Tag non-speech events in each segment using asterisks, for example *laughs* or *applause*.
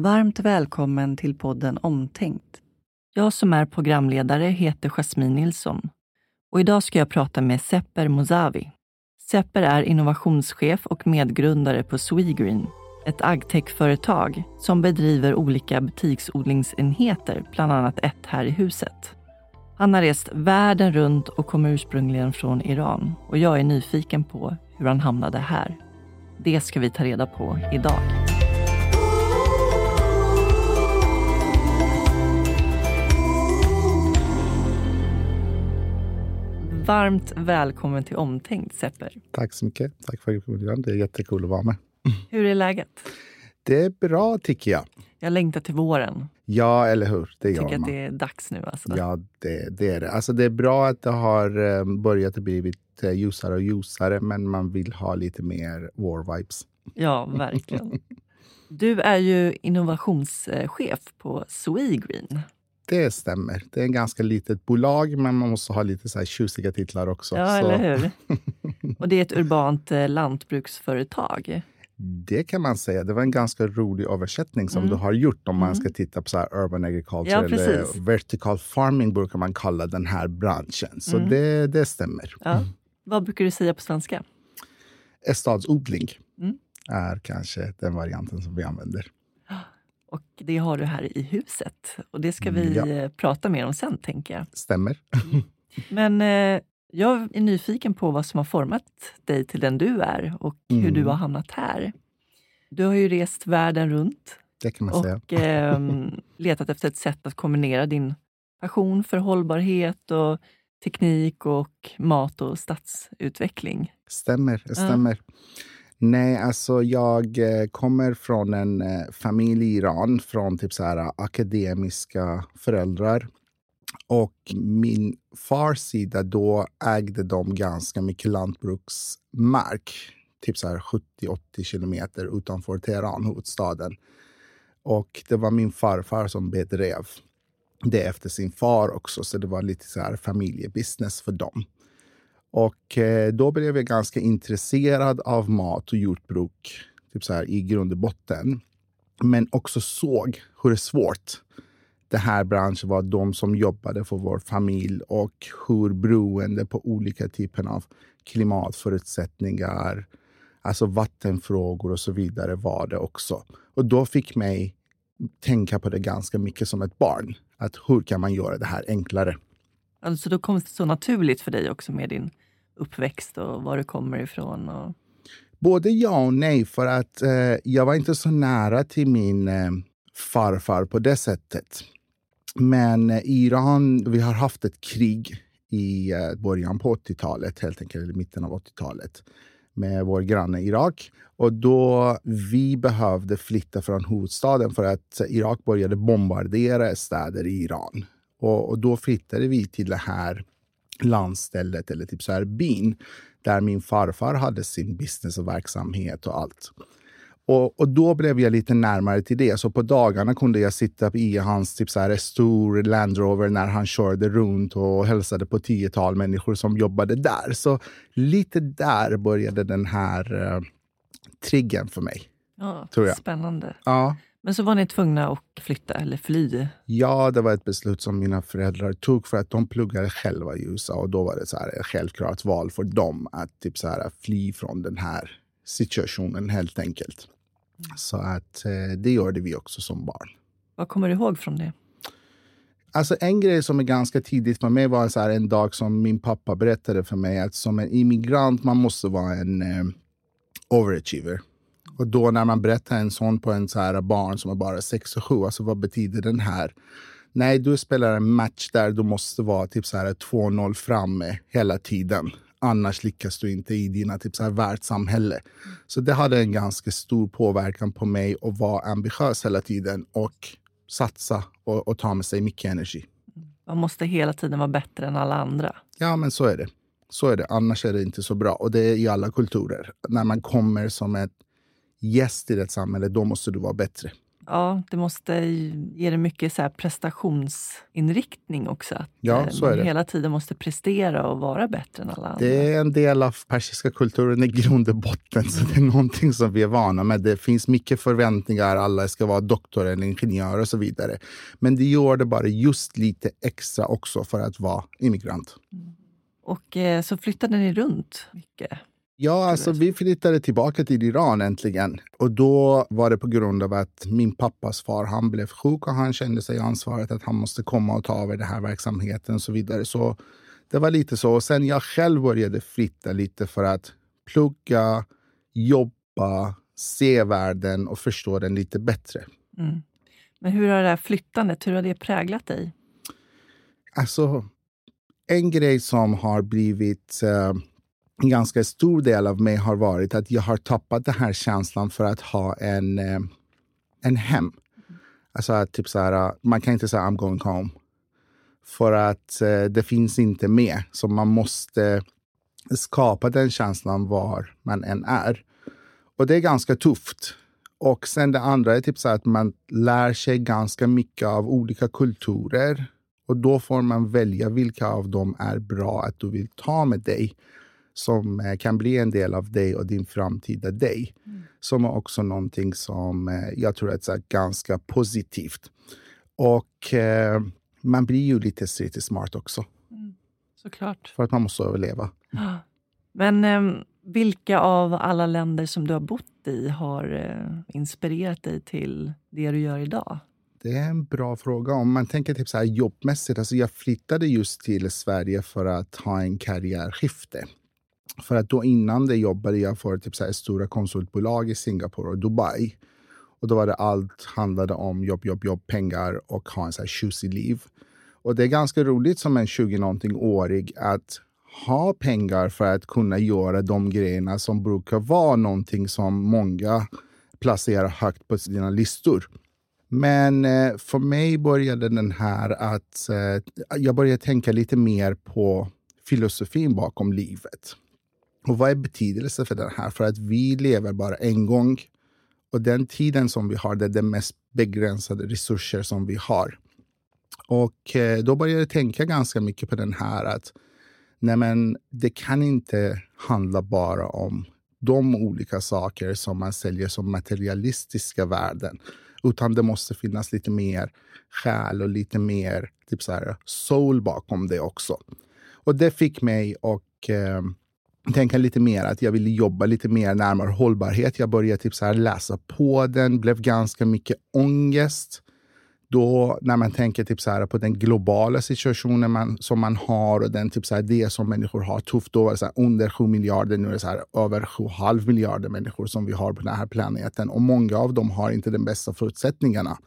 Varmt välkommen till podden Omtänkt. Jag som är programledare heter Jasmine Nilsson och idag ska jag prata med Sepper Mozavi. Sepper är innovationschef och medgrundare på Swegreen, ett agtech-företag som bedriver olika butiksodlingsenheter, bland annat ett här i huset. Han har rest världen runt och kommer ursprungligen från Iran och jag är nyfiken på hur han hamnade här. Det ska vi ta reda på idag. Varmt välkommen till Omtänkt, Sepper. Tack så mycket. Tack för inbjudan. Det är jättekul att vara med. Hur är läget? Det är bra tycker jag. Jag längtar till våren. Ja, eller hur? Det Jag gör tycker man. att det är dags nu. Alltså. Ja, det, det är det. Alltså, det är bra att det har eh, börjat bli ljusare och ljusare, men man vill ha lite mer war-vibes. Ja, verkligen. *laughs* Du är ju innovationschef på Swegreen. Det stämmer. Det är ett ganska litet bolag, men man måste ha lite så här tjusiga titlar också. Ja, så eller hur? *laughs* Och det är ett urbant eh, lantbruksföretag. Det kan man säga. Det var en ganska rolig översättning som Mm. du har gjort om man Mm. ska titta på så urban agriculture Ja, eller vertical farming brukar man kalla den här branschen. Så Mm. det, det stämmer. Ja. Vad brukar du säga på svenska? Stadsodling Mm. är kanske den varianten som vi använder. Och det har du här i huset. Och det ska vi Ja. eh, prata mer om sen, tänker jag. Stämmer. *laughs* Men eh, jag är nyfiken på vad som har format dig till den du är och hur Mm. du har hamnat här. Du har ju rest världen runt Det kan man säga. och ehm, *laughs* letat efter ett sätt att kombinera din passion för hållbarhet och teknik och mat och stadsutveckling. Stämmer. Stämmer. Nej, alltså jag eh, kommer från en eh, familj i Iran, från typ så här eh, akademiska föräldrar. Och min fars sida, då ägde de ganska mycket lantbruksmark. Typ så här 70-80 kilometer utanför Teheran, huvudstaden. Och det var min farfar som bedrev det efter sin far också, så det var lite så här familjebusiness för dem. Och eh, då blev jag ganska intresserad av mat och jordbruk typ så här, i grund och botten. Men också såg hur det svårt det här branschen var de som jobbade för vår familj och hur beroende på olika typer av klimatförutsättningar, alltså vattenfrågor och så vidare var det också. Och då fick mig tänka på det ganska mycket som ett barn. Att hur kan man göra det här enklare? Alltså då kom det så naturligt för dig också med din uppväxt och var du kommer ifrån. Och... Både ja och nej, för att eh, jag var inte så nära till min eh, farfar på det sättet. Men eh, Iran, vi har haft ett krig i eh, början på 80-talet, helt enkelt, eller mitten av 80-talet med vår granne Irak. Och då vi behövde flytta från huvudstaden för att Irak började bombardera städer i Iran. Och, och då flyttade vi till det här landstället, eller typ så här byn, där min farfar hade sin business och verksamhet och allt. Och, och då blev jag lite närmare till det. Så på dagarna kunde jag sitta i hans typ så här, stor Land Rover när han körde runt och hälsade på tiotal människor som jobbade där. Så lite där började den här uh, triggen för mig. Ja, Tror jag. Spännande. Ja. Men så var ni tvungna att flytta eller fly. Ja, det var ett beslut som mina föräldrar tog för att de pluggade själva i USA och då var det så här ett självklart val för dem att typ så här fly från den här situationen helt enkelt. Så att eh, det gjorde vi också som barn. Vad kommer du ihåg från det? Alltså en grej som är ganska tidigt för mig var så här en dag som min pappa berättade för mig att som en immigrant man måste vara en eh, overachiever. Och då när man berättar en sån på en så här barn som är bara 6 och 7, alltså vad betyder den här? Nej, du spelar en match där du måste vara typ så här 2-0 framme hela tiden. Annars lyckas du inte i dina typ så här världssamhälle. Så det hade en ganska stor påverkan på mig att vara ambitiös hela tiden och satsa och, och ta med sig mycket energi. Man måste hela tiden vara bättre än alla andra. Ja, men så är det. Så är det. Annars är det inte så bra. Och det är i alla kulturer. När man kommer som ett gäst i ett samhälle, då måste du vara bättre. ja, det måste ge det mycket så prestationsinriktning också. Att ja, eh, man hela tiden måste prestera och vara bättre än alla andra. Det är en del av persiska kulturen i grund och botten. Så det är någonting som vi är vana med. Det finns mycket förväntningar. Alla ska vara doktor eller ingenjör och så vidare. Men det gör det bara just lite extra också för att vara immigrant. Mm. Och eh, så flyttade ni runt mycket? Ja, alltså vi flyttade tillbaka till Iran äntligen. Och då var det på grund av att min pappas far, han blev sjuk och han kände sig ansvaret att han måste komma och ta över den här verksamheten och så vidare. Så det var lite så. Och sen jag själv började flytta lite för att plugga, jobba, se världen och förstå den lite bättre. Mm. Men hur har det här flyttandet, hur har det präglat dig? Alltså, en grej som har blivit uh, en ganska stor del av mig har varit att jag har tappat den här känslan för att ha en, eh, en hem. Alltså att typ så här, eh, man kan inte säga I'm going home. För att eh, det finns inte med. Så man måste skapa den känslan var man än är. Och det är ganska tufft. Och sen det andra är typ så att man lär sig ganska mycket av olika kulturer. Och då får man välja vilka av dem är bra att du vill ta med dig. Som kan bli en del av dig och din framtida dig. Mm. Som är också någonting som jag tror är ganska positivt. Och eh, man blir ju lite city smart också. Mm. Såklart. För att man måste överleva. Men eh, vilka av alla länder som du har bott i har eh, inspirerat dig till det du gör idag? Det är en bra fråga. Om man tänker typ så här jobbmässigt. Alltså jag flyttade just till Sverige för att ha en karriärskifte. För att då innan det jobbade jag för typ så här stora konsultbolag i Singapore och Dubai. Och då var det allt handlade om jobb, jobb, jobb, pengar och ha en så här tjusig liv. Och det är ganska roligt som en 20-någonting-årig att ha pengar för att kunna göra de grejerna som brukar vara någonting som många placerar högt på sina listor. Men eh, för mig började den här att eh, jag började tänka lite mer på filosofin bakom livet. Och vad är betydelsen för det här? För att vi lever bara en gång. Och den tiden som vi har, det är den mest begränsade resurser som vi har. Och eh, då började jag tänka ganska mycket på den här att nej men, det kan inte handla bara om de olika saker som man säljer som materialistiska värden. Utan det måste finnas lite mer själ och lite mer typ så här, soul bakom det också. Och det fick mig att tänka lite mer att jag ville jobba lite mer närmare hållbarhet. Jag började typ så här läsa på den, blev ganska mycket ångest. Då när man tänker typ så här på den globala situationen man, som man har och den typ så här, det som människor har tufft. Då var det så här, under 7 miljarder, nu är det så här, över 7,5 miljarder människor som vi har på den här planeten. Och många av dem har inte de bästa förutsättningarna.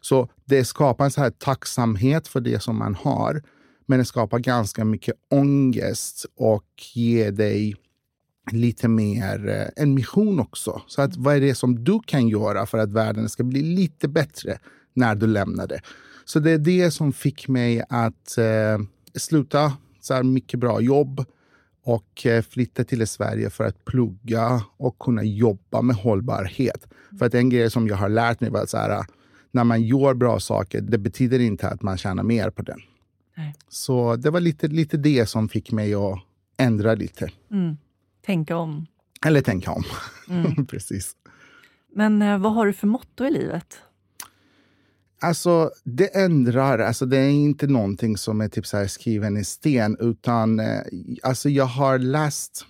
Så det skapar en så här tacksamhet för det som man har. Men det skapar ganska mycket ångest och ger dig lite mer en mission också. Så att vad är det som du kan göra för att världen ska bli lite bättre när du lämnar det? Så det är det som fick mig att eh, sluta så här mycket bra jobb och eh, flytta till Sverige för att plugga och kunna jobba med hållbarhet. För att en grej som jag har lärt mig var att så här, när man gör bra saker, det betyder inte att man tjänar mer på den. Nej. Så det var lite, lite det som fick mig att ändra lite. Mm. Tänka om. Eller tänka om. Mm. *laughs* Precis. Men eh, vad har du för motto i livet? Alltså, det ändrar. Alltså, det är inte någonting som är typ så skriven i sten. Utan eh, alltså, jag har läst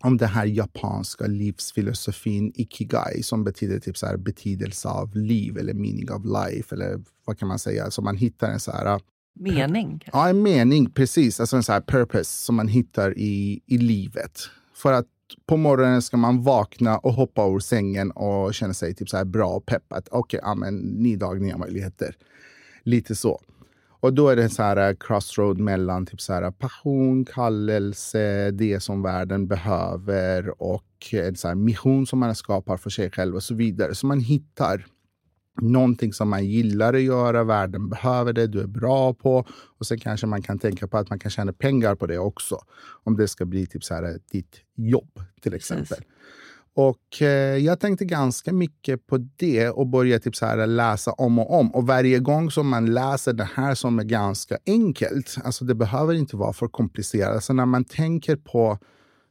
om den här japanska livsfilosofin ikigai som betyder typ så här betydelse av liv eller meaning of life. Eller vad kan man säga? Så man hittar en så här Mening? Ja, en mening, precis. Alltså en sån här purpose som man hittar i, i livet. För att på morgonen ska man vakna och hoppa ur sängen och känna sig typ så här bra och peppad. Okej, okay, ja, men ny dag, nya möjligheter. Lite så. Och då är det så här eh, crossroad mellan typ så här eh, passion, kallelse, det som världen behöver och en så här mission som man skapar för sig själv och så vidare. Så man hittar någonting som man gillar att göra, världen behöver det, du är bra på. Och sen kanske man kan tänka på att man kan tjäna pengar på det också. Om det ska bli typ så här ditt jobb till exempel. Precis. Och eh, jag tänkte ganska mycket på det och började typ så här läsa om och om. Och varje gång som man läser det här som är ganska enkelt, alltså det behöver inte vara för komplicerat. Alltså när man tänker på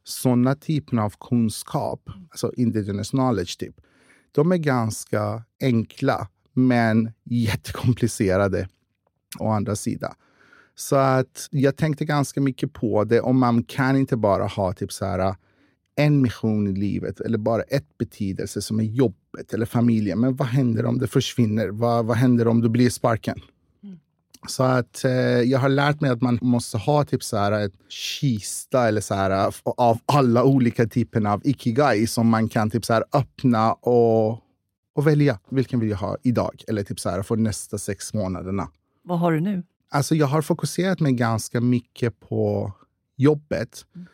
sådana typer av kunskap, alltså indigenous knowledge typ, de är ganska enkla men jättekomplicerade å andra sidan. Så att jag tänkte ganska mycket på det och man kan inte bara ha typ så här äh, en mission i livet eller bara ett betydelse som är jobbet eller familjen. Men vad händer om det försvinner? Vad, vad händer om du blir sparken? Så att eh, jag har lärt mig att man måste ha typ så här ett kista eller så här, av alla olika typer av ikigai som man kan typ så här öppna och, och välja. Vilken vill jag ha idag? Eller typ så här för nästa sex månaderna. Vad har du nu? Alltså jag har fokuserat mig ganska mycket på jobbet. Mm.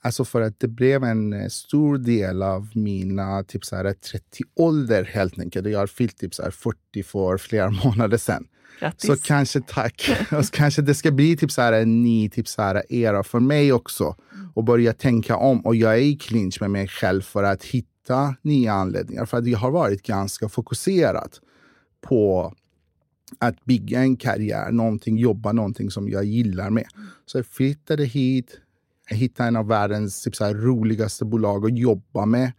Alltså för att det blev en eh, stor del av mina typ 30-ålder helt enkelt. Jag har fyllt typ 40 för flera *laughs* månader sedan. Grattis. Så kanske, tack. *laughs* så kanske det ska bli typ så här en ny typ så här era för mig också. Och börja tänka om. Och jag är i clinch med mig själv för att hitta nya anledningar. För att jag har varit ganska fokuserad på att bygga en karriär, någonting, jobba någonting som jag gillar med. Så jag flyttade hit, hittade en av världens typ, så här, roligaste bolag att jobba med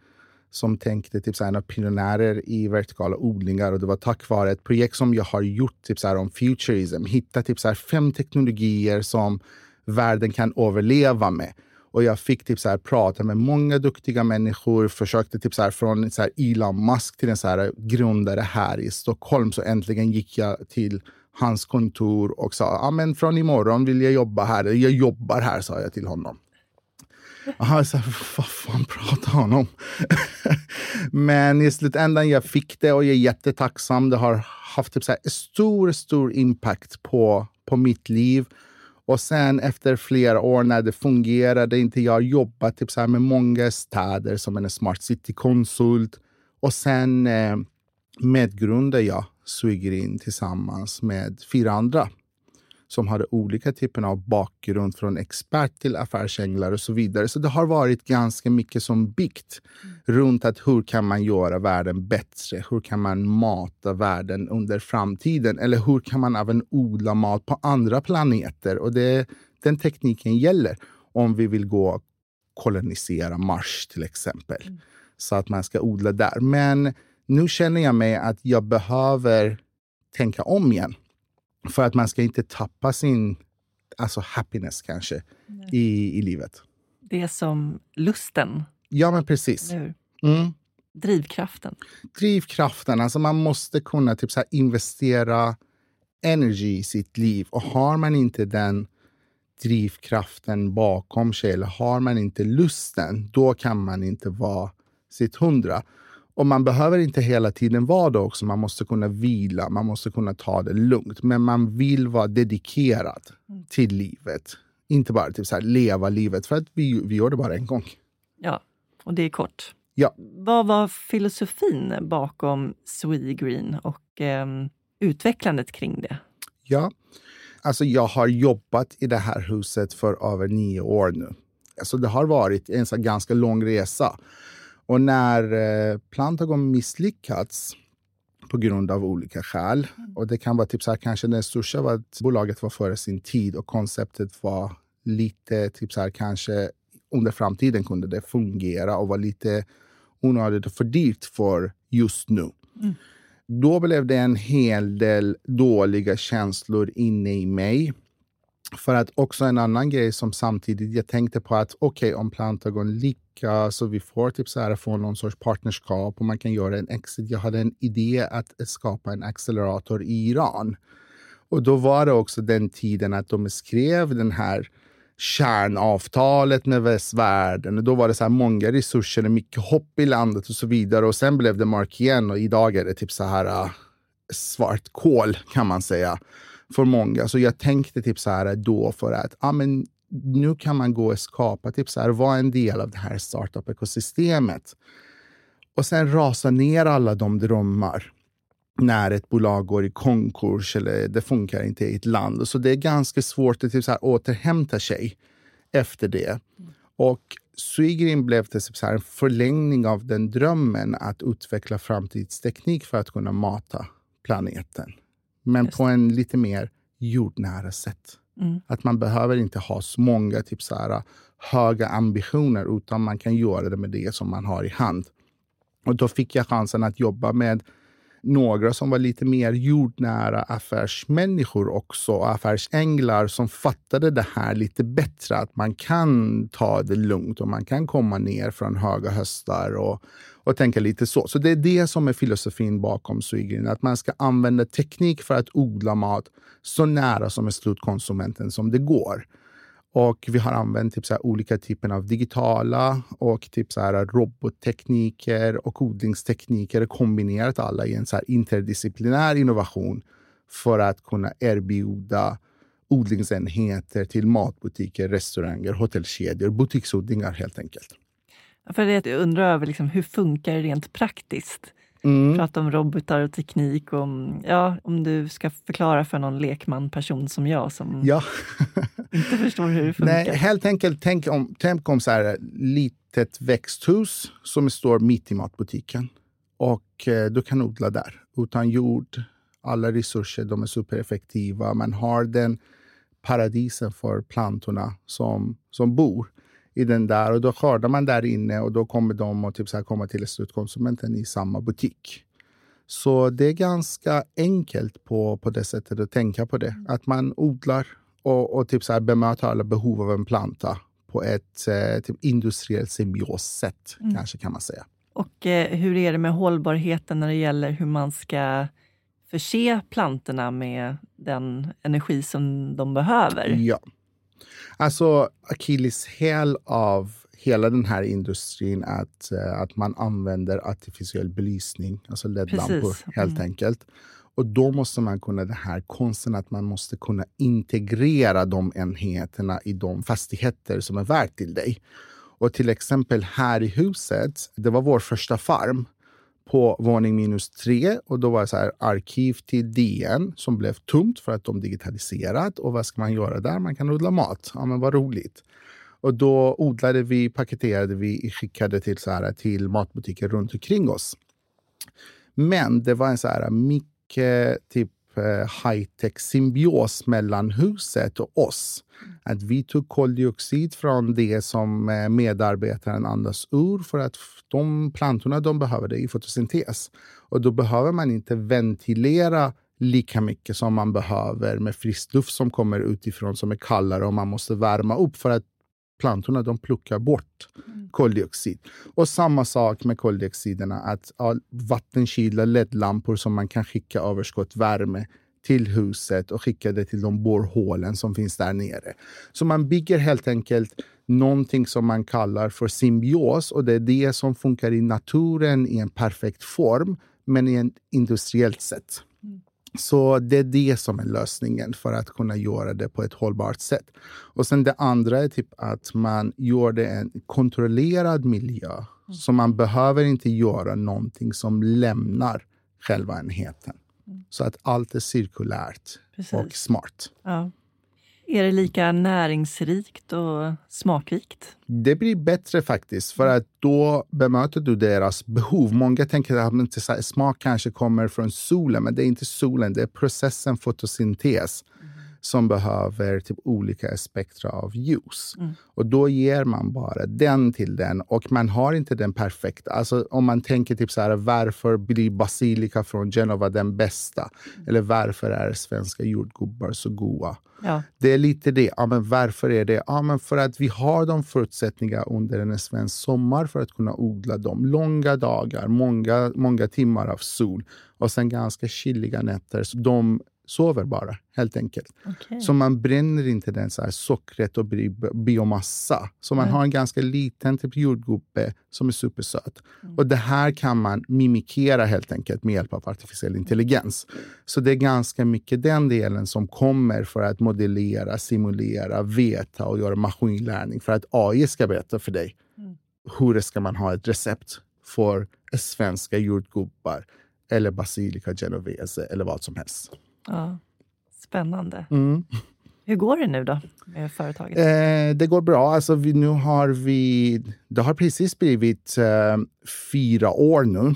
som tänkte typ så här, en av pionjärer i vertikala odlingar och det var tack vare ett projekt som jag har gjort typ så här, om futurism. Hitta typ så här, fem teknologier som världen kan överleva med. Och jag fick typ så här, prata med många duktiga människor. Försökte typ så här, från så här, Elon Musk till en så här, grundare här i Stockholm. Så äntligen gick jag till hans kontor och sa ah, men från imorgon vill jag jobba här. Jag jobbar här, sa jag till honom. Och han sa, vad fan pratar han om? *laughs* men i slutändan jag fick det och jag är jättetacksam. Det har haft typ så här, stor, stor impact på, på mitt liv. Och sen efter flera år när det fungerade inte, jag har jobbat typ så här med många städer som en smart city-konsult. Och sen eh, medgrundade jag Swigrin tillsammans med fyra andra som hade olika typer av bakgrund från expert till affärsänglar och så vidare. Så det har varit ganska mycket som byggt mm. runt att hur kan man göra världen bättre? Hur kan man mata världen under framtiden? Eller hur kan man även odla mat på andra planeter? Och det, den tekniken gäller om vi vill gå och kolonisera Mars till exempel. Mm. Så att man ska odla där. Men nu känner jag mig att jag behöver tänka om igen. För att man ska inte tappa sin alltså happiness kanske i, i livet. Det är som lusten. Ja, men precis. Mm. Drivkraften. Drivkraften. Alltså man måste kunna typ så investera energi i sitt liv. Och har man inte den drivkraften bakom sig eller har man inte lusten, då kan man inte vara sitt hundra. Och man behöver inte hela tiden vara det också. Man måste kunna vila, man måste kunna ta det lugnt. Men man vill vara dedikerad mm. till livet. Inte bara typ så här, leva livet, för att vi, vi gör det bara en gång. Ja, och det är kort. Ja. Vad var filosofin bakom Swegreen och eh, utvecklandet kring det? Ja, alltså jag har jobbat i det här huset för över nio år nu. Alltså det har varit en så ganska lång resa. Och när eh, Plantagon misslyckats på grund av olika skäl. Mm. Och det kan vara typ så här, kanske den största var att bolaget var före sin tid och konceptet var lite typ så här, kanske under framtiden kunde det fungera och var lite onödigt och för dyrt för just nu. Mm. Då blev det en hel del dåliga känslor inne i mig. För att också en annan grej som samtidigt jag tänkte på att okej, okay, om Plantagon lyckas så vi får typ så här, få någon sorts partnerskap och man kan göra en exit. Jag hade en idé att skapa en accelerator i Iran. Och då var det också den tiden att de skrev den här kärnavtalet med västvärlden. Och då var det så här många resurser, och mycket hopp i landet och så vidare. Och sen blev det mark igen och idag är det typ så här uh, svart kol kan man säga för många. Så jag tänkte typ så här då för att ah, men nu kan man gå och skapa, typ så här, vara en del av det här startup-ekosystemet. Och sen rasa ner alla de drömmar när ett bolag går i konkurs eller det funkar inte i ett land. Så det är ganska svårt att typ så här, återhämta sig efter det. Och Swegreen blev det så här en förlängning av den drömmen att utveckla framtidsteknik för att kunna mata planeten. Men på en lite mer jordnära sätt. Mm. Att man behöver inte ha så många typ så här, höga ambitioner utan man kan göra det med det som man har i hand. Och då fick jag chansen att jobba med några som var lite mer jordnära affärsmänniskor också, affärsänglar som fattade det här lite bättre. Att man kan ta det lugnt och man kan komma ner från höga höstar och, och tänka lite så. Så det är det som är filosofin bakom Swegreen, att man ska använda teknik för att odla mat så nära som är slutkonsumenten som det går. Och vi har använt typ så olika typer av digitala och typ så här robottekniker och odlingstekniker kombinerat alla i en så interdisciplinär innovation för att kunna erbjuda odlingsenheter till matbutiker, restauranger, hotellkedjor, butiksodlingar helt enkelt. För det jag undrar över liksom, hur funkar det rent praktiskt? Mm. Prata om robotar och teknik. Och, ja, om du ska förklara för någon lekman person som jag som ja. *laughs* inte förstår hur det funkar. Nej, helt enkelt, tänk om, tänk om så här, litet växthus som står mitt i matbutiken. Och eh, du kan odla där utan jord. Alla resurser de är supereffektiva. Man har den paradisen för plantorna som, som bor i den där och då skördar man där inne och då kommer de att typ så här komma till slutkonsumenten i samma butik. Så det är ganska enkelt på, på det sättet att tänka på det. Att man odlar och, och typ så här bemöter alla behov av en planta på ett eh, typ industriellt symbiossätt, mm. kanske kan man säga. Och eh, hur är det med hållbarheten när det gäller hur man ska förse plantorna med den energi som de behöver? Ja. Alltså akilleshäl av hela den här industrin att, uh, att man använder artificiell belysning, alltså LED-lampor helt mm. enkelt. Och då måste man kunna den här konsten att man måste kunna integrera de enheterna i de fastigheter som är värt till dig. Och till exempel här i huset, det var vår första farm på våning minus tre och då var det så här, arkiv till DN som blev tomt för att de digitaliserat. Och vad ska man göra där? Man kan odla mat. Ja, men vad roligt. Och då odlade vi, paketerade vi, skickade till, så här, till matbutiker runt omkring oss. Men det var en så här mycket typ Eh, high-tech symbios mellan huset och oss. Att vi tog koldioxid från det som eh, medarbetaren andas ur för att de plantorna de behöver det i fotosyntes. Och då behöver man inte ventilera lika mycket som man behöver med frisk luft som kommer utifrån som är kallare och man måste värma upp för att plantorna de plockar bort mm. koldioxid. Och samma sak med koldioxiderna, att ja, vattenkylda LED-lampor som man kan skicka överskottsvärme till huset och skicka det till de borrhålen som finns där nere. Så man bygger helt enkelt någonting som man kallar för symbios och det är det som funkar i naturen i en perfekt form, men i ett industriellt sätt. Så det är det som är lösningen för att kunna göra det på ett hållbart sätt. Och sen det andra är typ att man gör det en kontrollerad miljö. Mm. Så man behöver inte göra någonting som lämnar själva enheten. Mm. Så att allt är cirkulärt Precis. och smart. Ja. Är det lika näringsrikt och smakrikt? Det blir bättre faktiskt, för att då bemöter du deras behov. Många tänker att smak kanske kommer från solen, men det är inte solen, det är processen fotosyntes som behöver typ olika spektra av ljus. Mm. Och då ger man bara den till den och man har inte den perfekta. Alltså om man tänker typ så här, varför blir basilika från Genova den bästa? Mm. Eller varför är svenska jordgubbar så goda? Ja. Det är lite det. Ja, men varför är det? Ja, men för att vi har de förutsättningar under en svensk sommar för att kunna odla dem. Långa dagar, många, många timmar av sol och sen ganska kyliga nätter. Så de sover bara, helt enkelt. Okay. Så man bränner inte den så här sockret och biomassa. Så man mm. har en ganska liten typ jordgubbe som är supersöt. Mm. Och det här kan man mimikera helt enkelt med hjälp av artificiell intelligens. Så det är ganska mycket den delen som kommer för att modellera, simulera, veta och göra maskinlärning för att AI ska berätta för dig mm. hur ska man ha ett recept för svenska jordgubbar eller basilika genovese eller vad som helst. Ja, spännande. Mm. Hur går det nu då med företaget? Eh, det går bra. Alltså vi, nu har vi, det har precis blivit eh, fyra år nu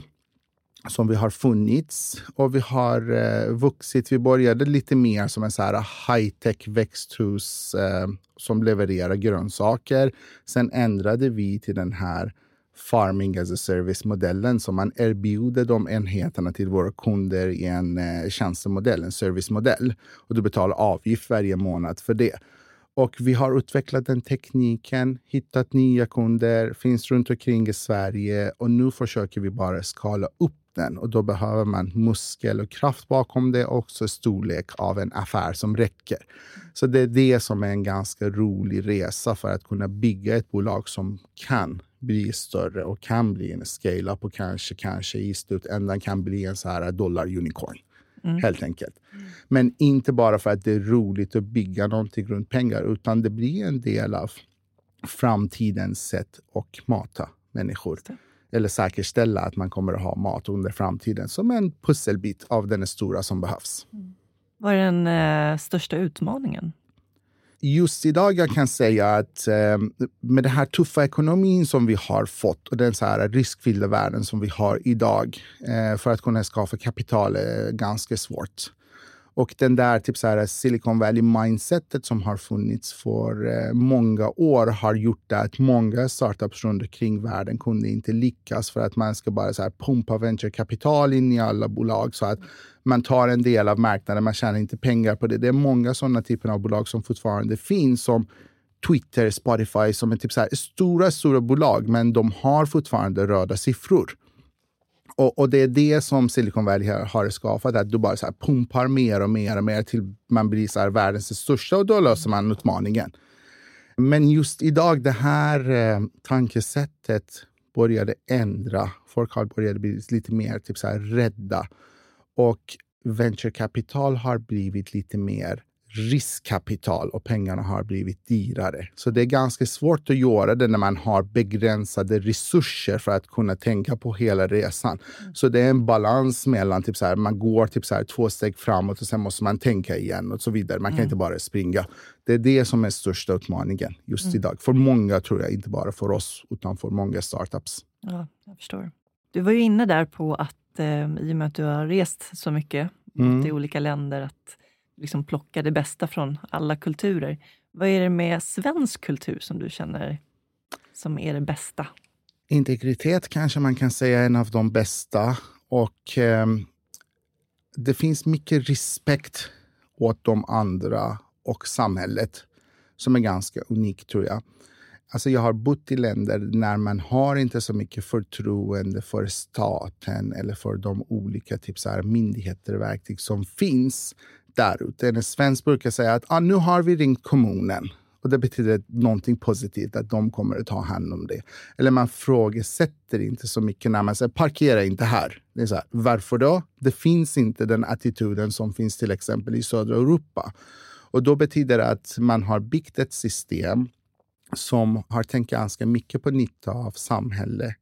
som vi har funnits och vi har eh, vuxit. Vi började lite mer som en så här high-tech växthus eh, som levererar grönsaker. Sen ändrade vi till den här farming as a service-modellen som man erbjuder de enheterna till våra kunder i en eh, tjänstemodell, en servicemodell. Och du betalar avgift varje månad för det. Och vi har utvecklat den tekniken, hittat nya kunder, finns runt omkring i Sverige och nu försöker vi bara skala upp den och då behöver man muskel och kraft bakom det och också storlek av en affär som räcker. Så det är det som är en ganska rolig resa för att kunna bygga ett bolag som kan bli större och kan bli en scale-up och kanske, kanske i slutändan kan bli en så här dollar unicorn. Mm. Helt enkelt. Men inte bara för att det är roligt att bygga någonting runt pengar, utan det blir en del av framtidens sätt att mata människor. Eller säkerställa att man kommer att ha mat under framtiden som en pusselbit av den stora som behövs. Mm. Vad är den eh, största utmaningen? Just idag jag kan säga att eh, med den här tuffa ekonomin som vi har fått och den så här riskfyllda världen som vi har idag eh, för att kunna skaffa kapital är ganska svårt. Och den där typ så här Silicon Valley-mindsetet som har funnits för eh, många år har gjort att många startups runt omkring världen kunde inte lyckas för att man ska bara så här pumpa venturekapital in i alla bolag så att man tar en del av marknaden, man tjänar inte pengar på det. Det är många sådana typer av bolag som fortfarande finns som Twitter, Spotify som är typ så här, stora, stora bolag, men de har fortfarande röda siffror. Och, och, det är det som Silicon Valley har, har skapat, att du bara så här pumpar mer och mer och mer till man blir så här världens största och då löser man utmaningen. Men just idag, det här eh, tankesättet började ändra. Folk har börjat bli lite mer typ så här, rädda. Och venturekapital har blivit lite mer riskkapital och pengarna har blivit dyrare. Så det är ganska svårt att göra det när man har begränsade resurser för att kunna tänka på hela resan. Mm. Så det är en balans mellan typ så här, man går typ så här, två steg framåt och sen måste man tänka igen och så vidare. Man kan mm. inte bara springa. Det är det som är största utmaningen just mm. idag. För många tror jag, inte bara för oss, utan för många startups. Ja, jag förstår. Du var ju inne där på att eh, i och med att du har rest så mycket mm. i olika länder, att liksom plocka det bästa från alla kulturer. Vad är det med svensk kultur som du känner som är det bästa? Integritet kanske man kan säga är en av de bästa. Och eh, det finns mycket respekt åt de andra och samhället som är ganska unikt tror jag. Alltså jag har bott i länder när man har inte så mycket förtroende för staten eller för de olika typ så här, myndigheter och verktyg som finns där ute. En svensk brukar säga att ah, nu har vi ringt kommunen. Och Det betyder någonting positivt, att de kommer att ta hand om det. Eller man frågesätter inte så mycket när man säger parkera inte här. Det är så här, varför då? Det finns inte den attityden som finns till exempel i södra Europa. Och Då betyder det att man har byggt ett system som har tänkt ganska mycket på nytta av samhället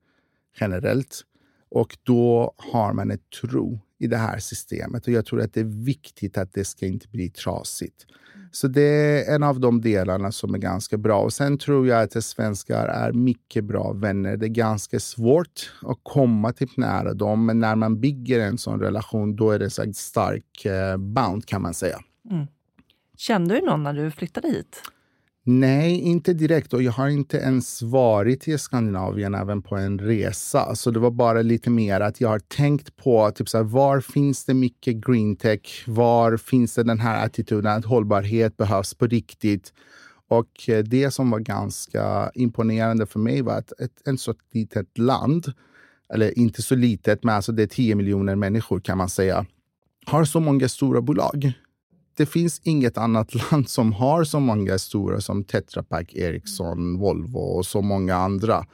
generellt. Och då har man en tro i det här systemet. Och jag tror att det är viktigt att det ska inte bli trasigt. Så det är en av de delarna som är ganska bra. Och Sen tror jag att svenskar är mycket bra vänner. Det är ganska svårt att komma typ nära dem, men när man bygger en sån relation, då är det en stark eh, bound kan man säga. Mm. Kände du någon när du flyttade hit? Nej, inte direkt. Och jag har inte ens varit i Skandinavien även på en resa. Så det var bara lite mer att jag har tänkt på typ så här, var finns det mycket green tech? Var finns det den här attityden att hållbarhet behövs på riktigt? Och eh, det som var ganska imponerande för mig var att ett, ett så litet land, eller inte så litet, men alltså det är 10 miljoner människor kan man säga, har så många stora bolag det finns inget annat *laughs* land som har så många stora som Tetra Pak, Ericsson, Volvo och så många andra.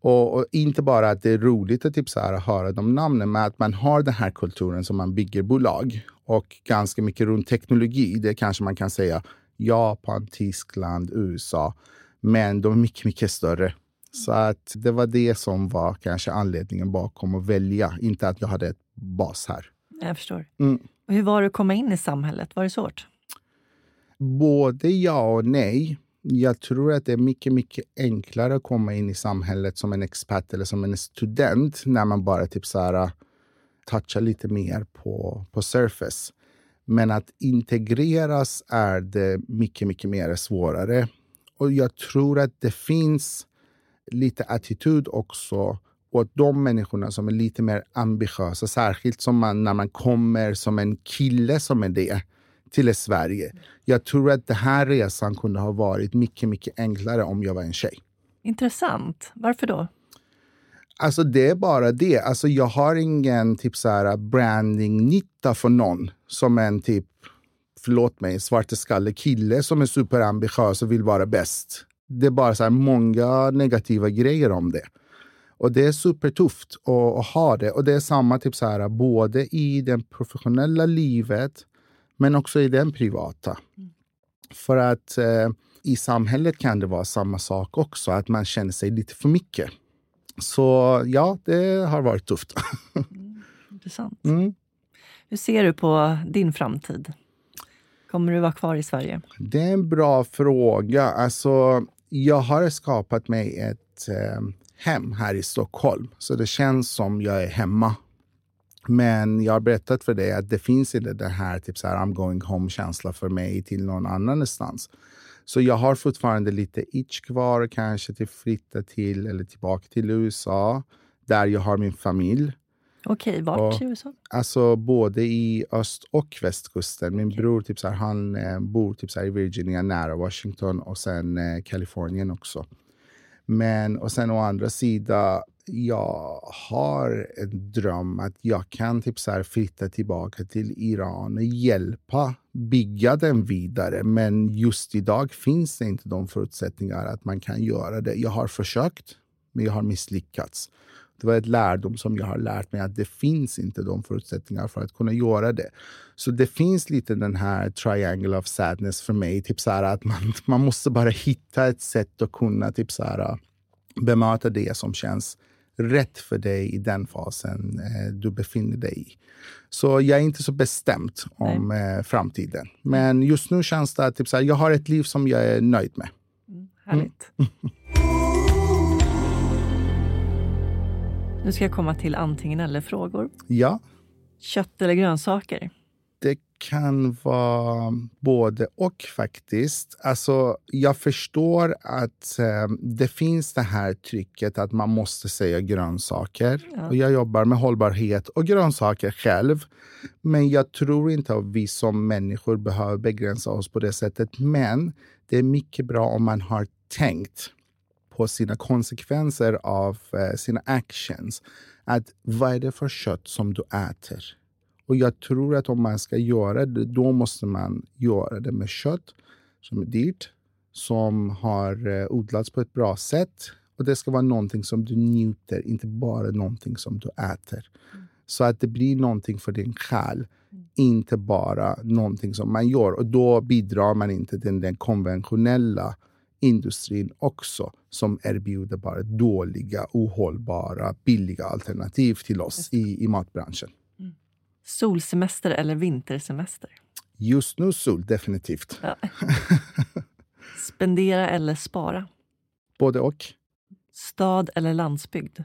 Och, och, inte bara att det är roligt att typ så här, höra de namnen, men att man har den här kulturen som man bygger bolag och ganska mycket runt teknologi. Det kanske man kan säga Japan, Tyskland, USA. Men de är mycket, mycket större. Så att det var det som var kanske anledningen bakom att välja. Inte att jag hade ett bas här. Jag förstår. Mm. Hur var det att komma in i samhället? Var det svårt? Både ja och nej. Jag tror att det är mycket, mycket enklare att komma in i samhället som en expert eller som en student när man bara typ så här, äh, touchar lite mer på, på surface. Men att integreras är det mycket, mycket mer svårare. Och jag tror att det finns lite attityd också åt de människorna som är lite mer ambitiösa, särskilt som man, när man kommer som en kille som är det till Sverige. Jag tror att den här resan kunde ha varit mycket, mycket enklare om jag var en tjej. Intressant. Varför då? Alltså det är bara det. Alltså jag har ingen typ så här branding-nytta för någon som en typ, förlåt mig, svarteskalle kille som är superambitiös och vill vara bäst. Det är bara så här många negativa grejer om det. Och det är supertufft att, att ha det. Och det är samma typ så här, både i det professionella livet men också i den privata. För att eh, i samhället kan det vara samma sak också, att man känner sig lite för mycket. Så ja, det har varit tufft. mm, *laughs* intressant. Mm. Hur ser du på din framtid? Kommer du vara kvar i Sverige? Det är en bra fråga. Alltså, jag har skapat mig ett eh, hem här i Stockholm, så det känns som jag är hemma. Men jag har berättat för dig att det finns inte den här, typ så här I'm going home-känsla för mig till någon annanstans. Så jag har fortfarande lite itch kvar, kanske till flytta till eller tillbaka till USA, där jag har min familj. Okej, vart i USA? Alltså både i öst och västkusten. Min okay. bror typ så här, han eh, bor typ så i Virginia, nära Washington och sen eh, Kalifornien också. Men och sen å andra sidan, jag har en dröm att jag kan typ så här flytta tillbaka till Iran och hjälpa bygga den vidare. Men just idag finns det inte de förutsättningar att man kan göra det. Jag har försökt, men jag har misslyckats. Det var ett lärdom som jag har lärt mig att det finns inte de förutsättningar för att kunna göra det. Så det finns lite den här triangle of sadness för mig. Typ så att man, man måste bara hitta ett sätt att kunna typ så bemöta det som känns rätt för dig i den fasen eh, du befinner dig i. Så jag är inte så bestämd om eh, framtiden. Men just nu känns det att typ, så här, jag har ett liv som jag är nöjd med. Mm, härligt. Mm. *laughs* nu ska jag komma till antingen eller-frågor. Ja. Kött eller grönsaker? Det kan vara både och faktiskt. Alltså, jag förstår att eh, det finns det här trycket att man måste säga grönsaker. Ja. Och jag jobbar med hållbarhet och grönsaker själv. Men jag tror inte att vi som människor behöver begränsa oss på det sättet. Men det är mycket bra om man har tänkt på sina konsekvenser av eh, sina actions. Att vad är det för kött som du äter? Och jag tror att om man ska göra det, då måste man göra det med kött som är dyrt, som har eh, odlats på ett bra sätt. Och det ska vara någonting som du njuter, inte bara någonting som du äter. Mm. Så att det blir någonting för din själ, mm. inte bara någonting som man gör. Och då bidrar man inte till den konventionella industrin också, som erbjuder bara dåliga, ohållbara, billiga alternativ till oss i, i matbranschen. Solsemester eller vintersemester? Just nu sol, definitivt. Ja. *laughs* Spendera eller spara? Både och. Stad eller landsbygd?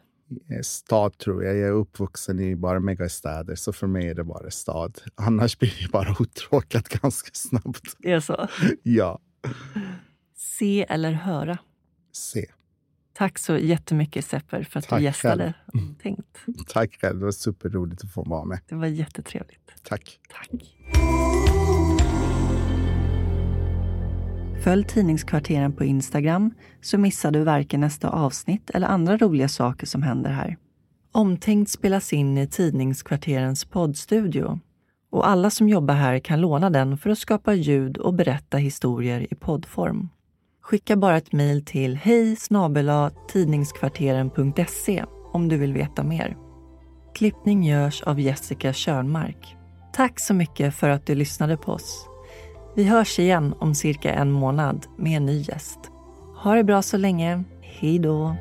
Stad tror jag. Jag är uppvuxen i bara megastäder, så för mig är det bara stad. Annars blir det bara *laughs* uttråkat ganska snabbt. Det är så? ja. Se eller höra? Se. Tack så jättemycket Sepper för att Tack du gästade själv. Tänkt. Tack själv. Det var superroligt att få vara med. Det var jättetrevligt. Tack. Tack. Följ Tidningskvarteren på Instagram så missar du varken nästa avsnitt eller andra roliga saker som händer här. Omtänkt spelas in i Tidningskvarterens poddstudio och alla som jobbar här kan låna den för att skapa ljud och berätta historier i poddform. Skicka bara ett mejl till hej tidningskvarteren.se om du vill veta mer. Klippning görs av Jessica Körnmark. Tack så mycket för att du lyssnade på oss. Vi hörs igen om cirka en månad med en ny gäst. Ha det bra så länge. Hej då!